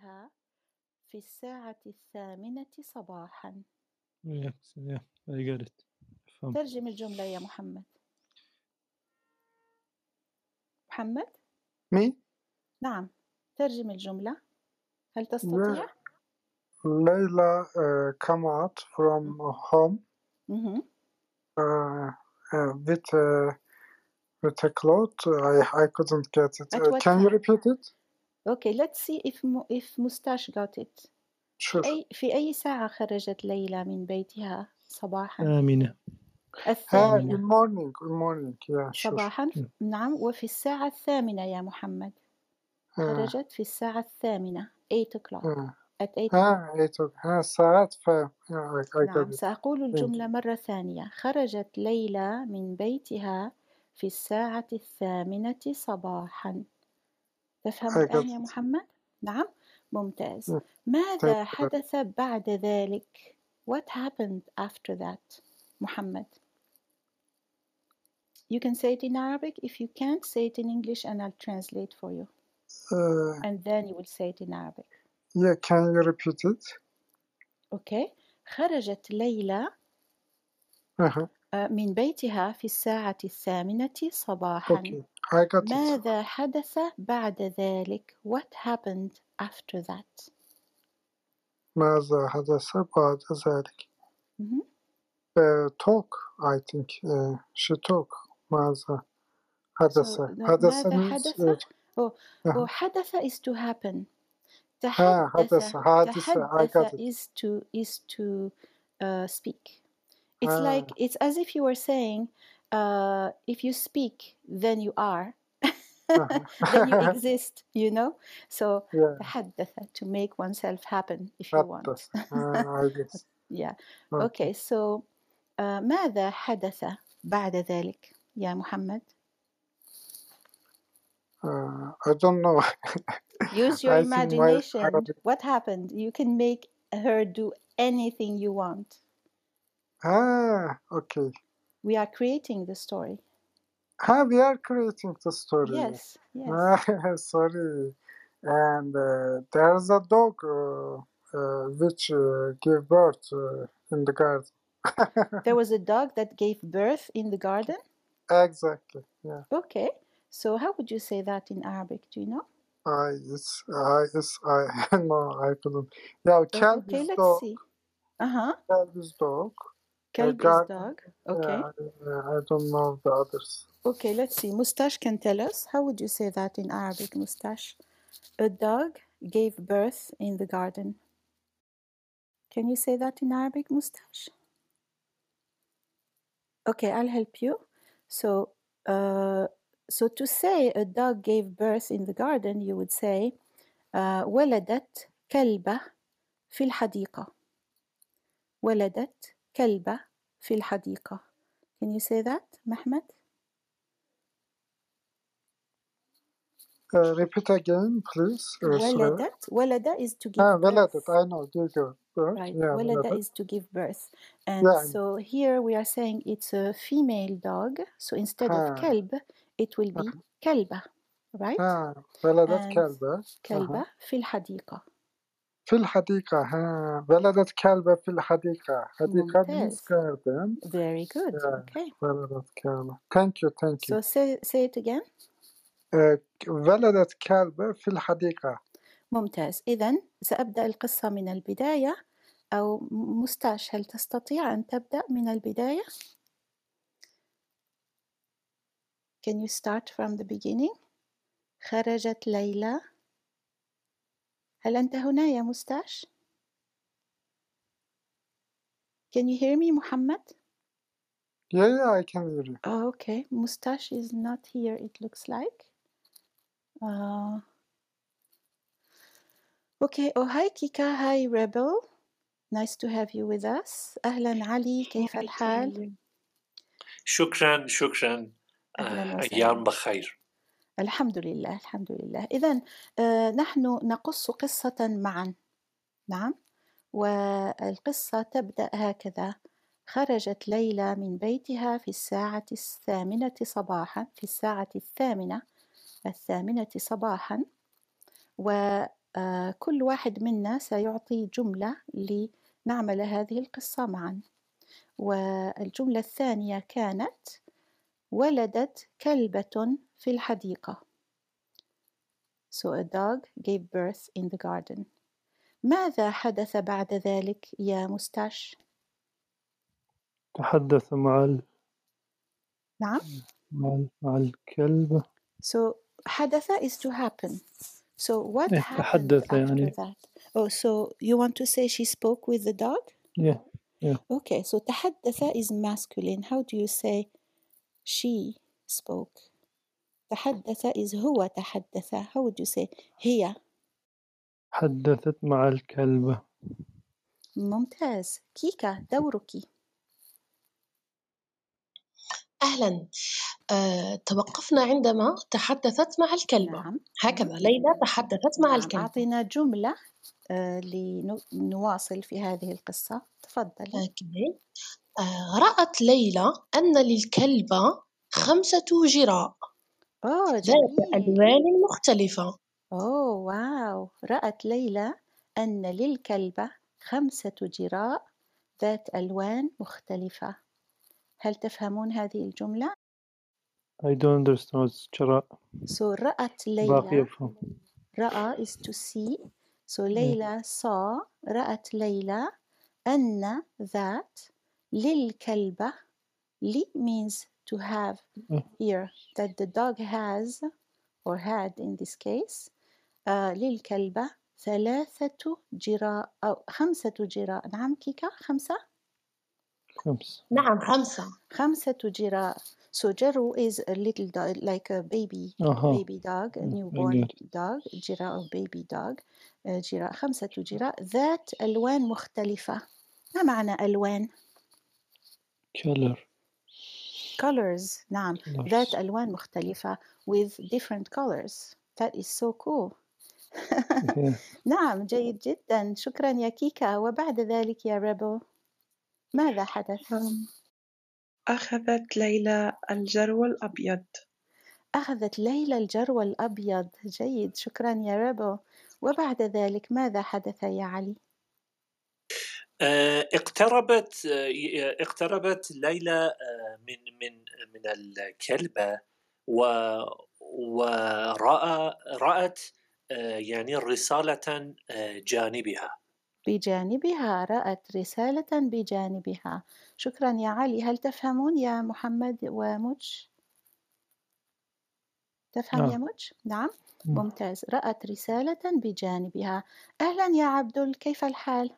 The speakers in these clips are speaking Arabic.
بيتها في الساعة الثامنة صباحا Yeah, yeah, I get it. ترجم الجملة يا محمد محمد Me? نعم ترجم الجملة هل تستطيع؟ Layla uh, come out from home uh, uh, with uh, with a cloth. I I couldn't get it. Uh, can you repeat it? Okay, let's see if Mu- if Mustache got it. Sure. أي في أي ساعة خرجت ليلى من بيتها صباحا؟ آمنة Ah, الثامنة morning. In morning. Yeah, sure. صباحا نعم وفي الساعة الثامنة يا محمد Uh, خرجت في الساعة الثامنة 8 o'clock uh, at 8 o'clock ah, eight o'clock. Ah, ساعات ف نعم. سأقول الجملة مرة ثانية خرجت ليلى من بيتها في الساعة الثامنة صباحا تفهم I الآن got يا it. محمد؟ نعم ممتاز Yeah. ماذا Thank you. حدث بعد ذلك؟ What happened after that? محمد You can say it in Arabic if you can't say it in English and I'll translate for you Uh, and then you will say it in Arabic yeah, can you repeat it? أوكي خرجت ليلى Uh-huh. آه، من بيتها في الساعة الثامنة صباحا Okay, I got it. ماذا حدث بعد ذلك What happened after that ماذا حدث بعد ذلك؟ مهم. Uh, talk, I think. Uh, she talk. ماذا حدث؟ So, the- حدث ماذا means حدث uh, أو أها. أو حدث is to happen ها حدث تحدث حادثة I got تحدث it. is to is to uh, speak it's Ah. like it's as if you were saying uh, if you speak then you are then you Uh-huh. exist you know so yeah, تحدث to make oneself happen if you want حدث. Uh, I guess. yeah Okay. okay so uh, ماذا حدث بعد ذلك يا محمد Uh, I don't know. use your I think my imagination Arabic. what happened you can make her do anything you want Ah, okay. we are creating the story Ah, we are creating the story. yes yes Ah, sorry. And uh, there's a dog uh, uh, which uh, gave birth uh, in the garden. there was a dog that gave birth in the garden Exactly. Yeah. okay so how would you say that in arabic do you know I it's I it's I no I couldn't. Yeah, Oh, okay let's dog. see uh-huh Kelp is dog. Kelb is garden. dog okay Yeah, I, I don't know the others. okay let's see mustache can tell us how would you say that in arabic mustache a dog gave birth in the garden can you say that in arabic mustache okay i'll help you so uh, so to say a dog gave birth in the garden you would say uh, ولدت كلبة في الحديقة ولدت كلبة في الحديقة can you say that محمد Uh, repeat again, please. Uh, sorry. ولدت ولد is to give Ah, birth ولدت. I know. Give birth. right Yeah, ولد ولدت. is to give birth and Yeah. so here we are saying it's a female dog so instead of Ah. كلب it will be كلبة right ها ولدت And كلبة كلبة أها. في الحديقة في الحديقة ها ولدت كلبة في الحديقة. حديقة means ممتاز. garden very good. Yeah. okay. ولدت كلبة. Thank you thank you. So say, say it again. آه، ولدت كلبة في الحديقة. ممتاز. إذا سأبدأ القصة من البداية. أو مستاش هل تستطيع أن تبدأ من البداية؟ Can you start from the beginning? خرجت ليلى. هل أنت هنا يا مستاش؟ Can you hear me محمد؟ yeah yeah I can hear you Oh, okay. Mustache is not here, it looks like. Uh, okay. Oh, hi Kika. Hi Rebel. Nice to have you with us. أهلا علي كيف الحال؟ شكرا شكرا أهلا آه، وسهلا. أيام بخير الحمد لله الحمد لله. إذا آه، نحن نقص قصة معا. نعم؟ والقصة تبدأ هكذا. خرجت ليلى من بيتها في الساعة الثامنة صباحا في الساعة الثامنة الثامنة صباحا. آه، كل واحد منا سيعطي جملة لنعمل هذه القصة معا. والجملة الثانية كانت ولدت كلبة في الحديقة So a dog gave birth in the garden ماذا حدث بعد ذلك يا مستعش؟ تحدث مع ال... نعم مع, ال... مع الكلب So حدث is to happen So what إيه، happened after يعني. that? Oh, so you want to say she spoke with the dog? yeah. Okay, so تحدث is masculine. How do you say she spoke? تحدث is هو تحدث. How would you say هي? حدثت مع الكلبة ممتاز. كيكا دورك. أهلا آه، توقفنا عندما تحدثت مع الكلبة نعم. هكذا ليلى تحدثت مع نعم. الكلبة أعطينا جملة آه، لنواصل في هذه القصة. تفضلي. أوكي رأت ليلى أن للكلبة خمسة جراء. أوه ذات جميل. ألوان مختلفة. أوه واو. رأت ليلى أن للكلبة خمسة جراء ذات ألوان مختلفة. هل تفهمون هذه الجملة؟ I don't understand شراء So رأت ليلى رأى is to see. So ليلى saw. رأت ليلى أن ذات للكلبة لي means to have here that the dog has or had in this case آه للكلبة ثلاثة جراء أو خمسة جراء. نعم كيكا خمسة؟ خمس نعم خمسة. خمسة جراء. So جرو is a little dog like a baby أها. baby dog a Mm, newborn dog جراء of baby dog آه، جراء خمسة جراء. ذات ألوان مختلفة. ما معنى ألوان؟ Color. Colors. نعم ذات ألوان مختلفة with different colors. That is so cool. نعم جيد جدا شكرا يا كيكا وبعد ذلك يا ريبو ماذا حدث؟ أخذت ليلى الجرو الأبيض أخذت ليلى الجرو الأبيض جيد. شكرا يا ريبو وبعد ذلك ماذا حدث يا علي؟ آه، اقتربت آه، اقتربت ليلى آه، من من من الكلبة و ورأى رأت آه، يعني رسالة آه، جانبها بجانبها رأت رسالة بجانبها شكرا يا علي هل تفهمون يا محمد ومج؟ تفهم يا نعم مج؟ نعم مم. ممتاز رأت رسالة بجانبها أهلا يا عبدل كيف الحال؟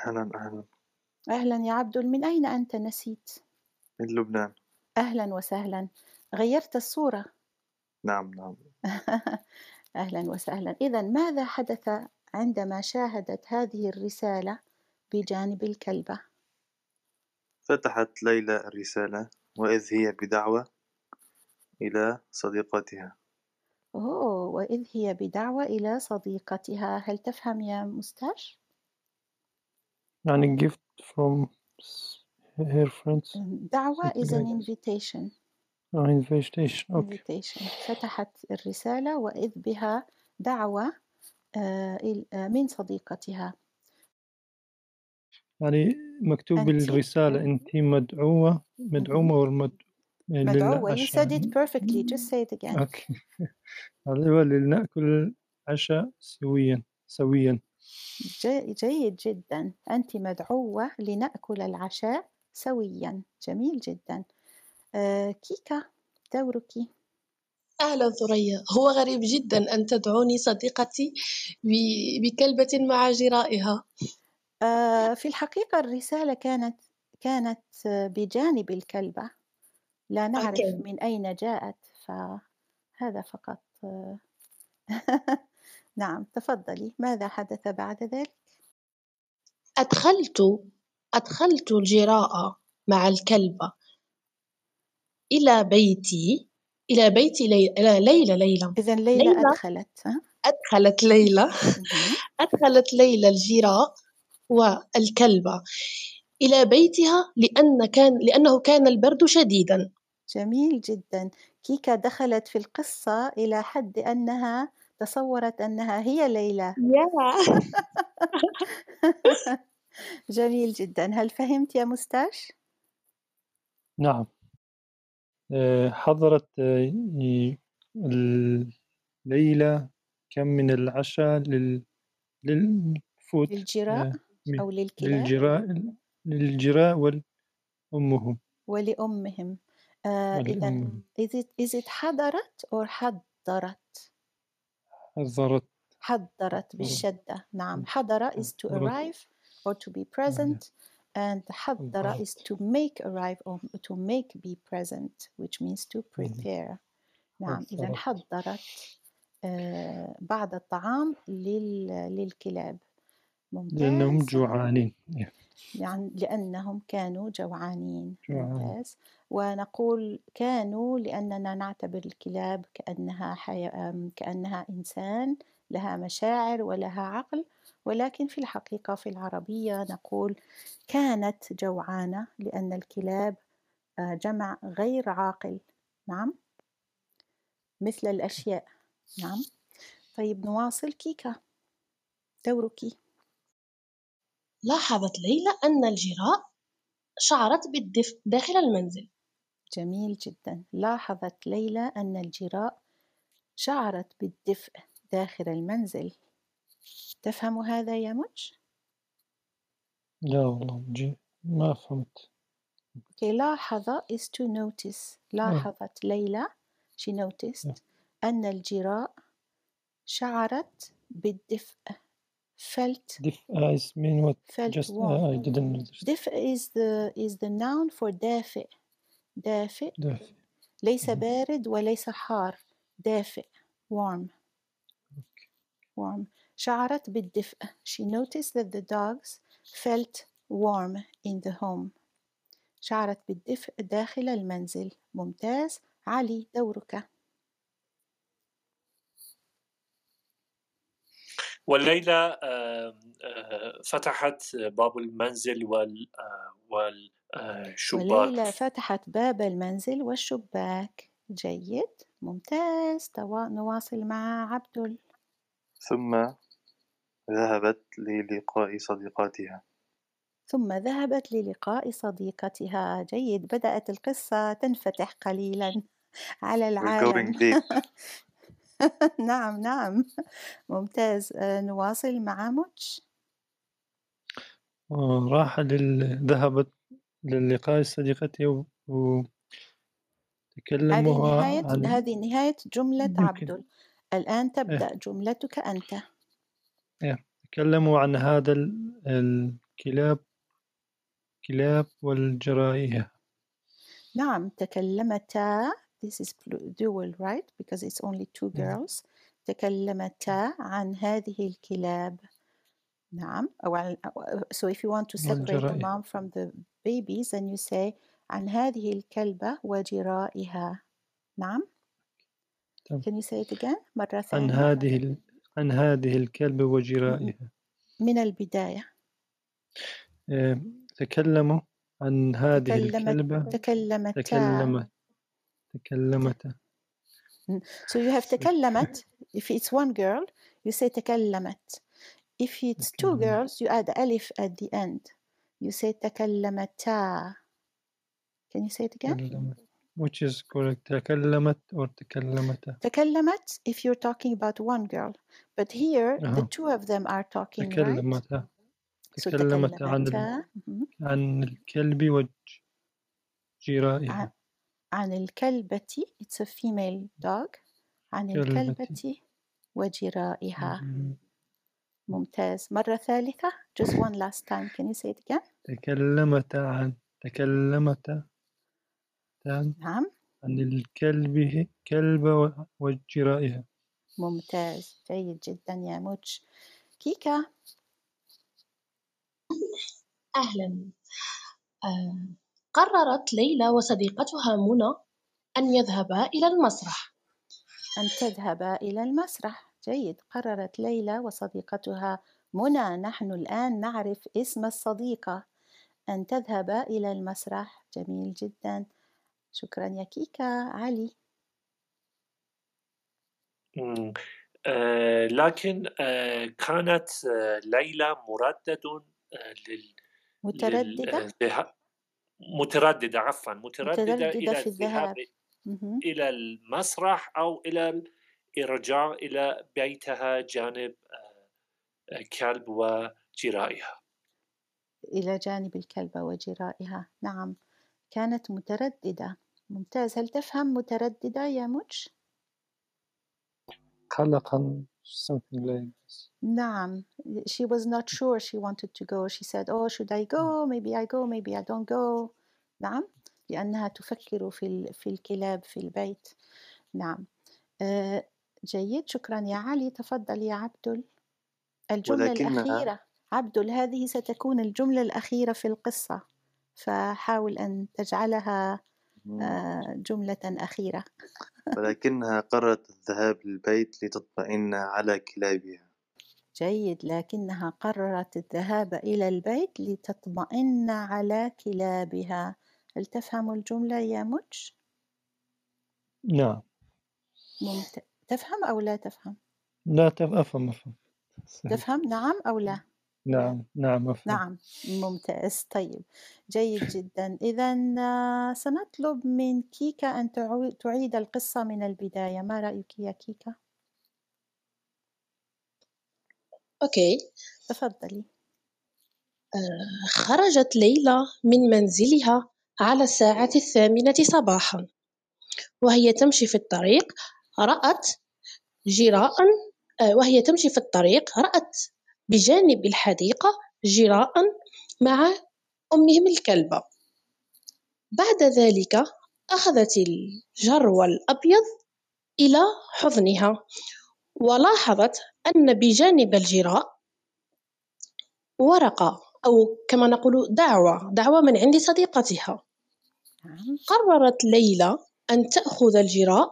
أهلا أهلا. أهلا يا عبدل من أين أنت نسيت؟ من لبنان. أهلا وسهلا. غيرت الصورة؟ نعم نعم. أهلا وسهلا. إذا ماذا حدث عندما شاهدت هذه الرسالة بجانب الكلبة؟ فتحت ليلى الرسالة وإذ هي بدعوة إلى صديقتها. أوه وإذ هي بدعوة إلى صديقتها. هل تفهم يا مستاش؟ يعني gift from s- her friends. دعوة is an invitation. آه invitation. Okay. Invitation. فتحت الرسالة وإذ بها دعوة آه، إل- آه، من صديقتها. يعني مكتوب أنت بالرسالة أنت مدعوة. مدعومة والمد مدعوة you said it perfectly. Just say it again. أوكي هذا هو لنأكل العشاء سويا سويا. جي- جيد جدا. أنت مدعوة لنأكل العشاء سويا. جميل جدا. آه، كيكا دورك. أهلا ثريا. هو غريب جدا أن تدعوني صديقتي بكلبة مع جرائها. آه، في الحقيقة الرسالة كانت كانت بجانب الكلبة. لا نعرف okay. من أين جاءت فهذا فقط آه، نعم تفضلي ماذا حدث بعد ذلك؟ أدخلت أدخلت الجراء مع الكلبة إلى بيتي إلى بيت لي... إلى ليلى ليلى إذا ليلى ليلى أدخلت ها؟ أدخلت ليلى. أدخلت ليلى الجراء والكلبة إلى بيتها لأن كان لأنه كان البرد شديدا جميل جدا كيكا دخلت في القصة إلى حد أنها تصورت أنها هي ليلى. جميل جدا. هل فهمت يا مستاش؟ نعم. آه، حضرت آه، الليلة كم من العشاء لل للفوت للجراء آه، أو للكلاب؟ للجراء للجراء والأمهم ولأمهم. آه إذا ولأمهم. is it, is it حضرت or حضرت؟ حضرت. حضرت بالشدة نعم. حضر is to arrive or to be present and حضر is to make arrive or to make be present which means to prepare. نعم. إذا حضرت. آه بعض الطعام لل, للكلاب. ممتاز. لأنهم جوعانين. يعني لأنهم كانوا جوعانين جوعان. ممتاز. ونقول كانوا لأننا نعتبر الكلاب كأنها حي... كأنها إنسان لها مشاعر ولها عقل. ولكن في الحقيقة في العربية نقول كانت جوعانة لأن الكلاب آه، جمع غير عاقل. نعم؟ مثل الأشياء. نعم؟ طيب نواصل كيكا دورك. لاحظت ليلى أن الجراء شعرت بالدفء داخل المنزل. جميل جدا. لاحظت ليلى أن الجراء شعرت بالدفء داخل المنزل. تفهم هذا يا مج؟ لا والله جي ما فهمت. كي لاحظ is to notice. لاحظت ليلى she noticed أن الجراء شعرت بالدفء felt Diff eyes mean what? felt Just uh, I didn't understand. دفء is the is the noun for دافئ دافئ دافئ. ليس بارد وليس حار دافئ warm warm شعرت بالدفء she noticed that the dogs felt warm in the home شعرت بالدفء داخل المنزل ممتاز علي دورك والليلة آه، فتحت باب المنزل وال آه، والشباك. وليلى فتحت باب المنزل والشباك. جيد. ممتاز. توا- نواصل مع عبدل. ثم ذهبت للقاء صديقاتها. ثم ذهبت للقاء صديقتها. جيد. بدأت القصة تنفتح قليلا على العالم. نعم نعم. ممتاز. آه، نواصل مع مج آه، راح لل... ذهبت للقاء صديقتي و... هذه نهاية عن هذه نهاية جملة يمكن. عبدل الآن تبدأ جملتك أنت. تكلموا عن هذا ال- الكلاب كلاب والجرائها نعم تكلمتا this is plu- dual right? Because it's only two نعم. girls. تكلمتا عن هذه الكلاب. نعم. أو عن so if you want to separate the والجرائح. mom from the babies then you say عن هذه الكلبة وجرائها نعم. تمام. can you say it again? مرة عن ثانية. هذه ال... عن هذه الكلب وجرائها من البداية. آه، تكلموا عن هذه تكلمت الكلبة. تكلمتا. تكلمت. تكلمت So you have تكلمت if it's one girl you say تكلمت if it's two تكلمت. girls you add ألف at the end you say تكلمتا can you say it again تكلمت which is correct تكلمت or تكلمت تكلمت if you're talking about one girl but here the أها. two of them are talking right تكلمت so تكلمت عن ال... تكلمتا مهم. عن الكلب وجرائها عن, الكلبة it's a female dog. عن كلبة. الكلبة وجرائها. ممتاز. مرة ثالثة. Just one last time. Can you say it again? تكلمت عن تكلمت عن نعم. عن الكلب كلب و- وجرائها. ممتاز. جيد جدا يا موج. كيكا. أهلا. آه، قررت ليلى وصديقتها منى أن يذهبا إلى المسرح. أن تذهبا إلى المسرح. جيد. قررت ليلى وصديقتها منى نحن الآن نعرف اسم الصديقة. أن تذهبا إلى المسرح. جميل جدا. شكرا يا كيكا علي. آه، لكن آه، كانت آه، ليلى مردد لل مترددة؟ مترددة عفوا مترددة مترددة إلى في الذهاب. إلى المسرح أو إلى الرجوع إلى بيتها جانب آه، كلب وجرائها. إلى جانب الكلبة وجرائها. نعم. كانت مترددة. ممتاز. هل تفهم مترددة يا مج؟ قلقا something like this. نعم she was not sure she wanted to go. She said oh should I go? Maybe I go maybe I don't go. نعم لأنها تفكر في ال- في الكلاب في البيت. نعم آه، جيد شكرا يا علي. تفضل يا عبدل. الجملة ولكنها- الأخيرة. عبدل هذه ستكون الجملة الأخيرة في القصة. فحاول أن تجعلها جملة أخيرة. ولكنها قررت الذهاب للبيت لتطمئن على كلابها. جيد لكنها قررت الذهاب إلى البيت لتطمئن على كلابها. هل تفهم الجملة يا مج؟ نعم. ممت... تفهم أو لا تفهم؟ لا تف- أفهم أفهم. تفهم؟ نعم أو لا؟ نعم نعم أفهم نعم ممتاز. طيب جيد جدا. إذا سنطلب من كيكا أن تعو- تعيد القصة من البداية. ما رأيك يا كيكا؟ أوكي. تفضلي. خرجت ليلى من منزلها على الساعة الثامنة صباحا وهي تمشي في الطريق رأت جراء آه، وهي تمشي في الطريق رأت بجانب الحديقة جراء مع أمهم الكلبة. بعد ذلك أخذت الجرو الأبيض إلى حضنها ولاحظت أن بجانب الجراء ورقة أو كما نقول دعوة دعوة من عند صديقتها. نعم. قررت ليلى أن تأخذ الجراء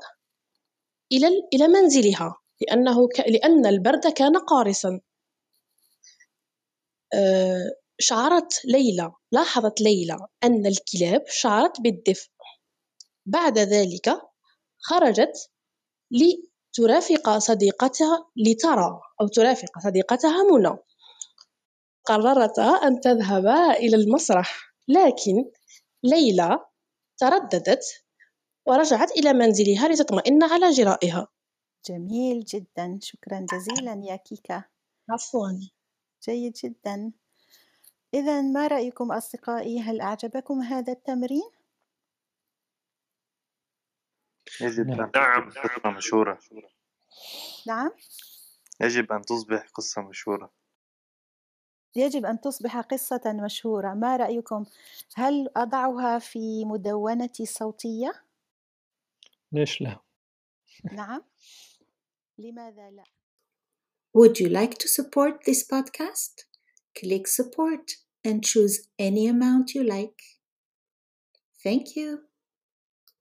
إلى إلى منزلها لأنه. لأن البرد كان قارسا شعرت ليلى لاحظت ليلى أن الكلاب شعرت بالدفء. بعد ذلك خرجت لترافق صديقتها لترى أو ترافق صديقتها منى. قررتا أن تذهبا إلى المسرح لكن ليلى ترددت ورجعت إلى منزلها لتطمئن على جرائها. جميل جدا شكرا جزيلا يا كيكا. عفوا. جيد جدا إذا ما رأيكم أصدقائي هل أعجبكم هذا التمرين؟ يجب نعم. أن نعم. تصبح قصة مشهورة نعم يجب أن تصبح قصة مشهورة يجب أن تصبح قصة مشهورة ما رأيكم هل أضعها في مدونتي الصوتية؟ ليش لا نعم لماذا لا؟ Would you like to support this podcast? Click support and choose any amount you like. Thank you.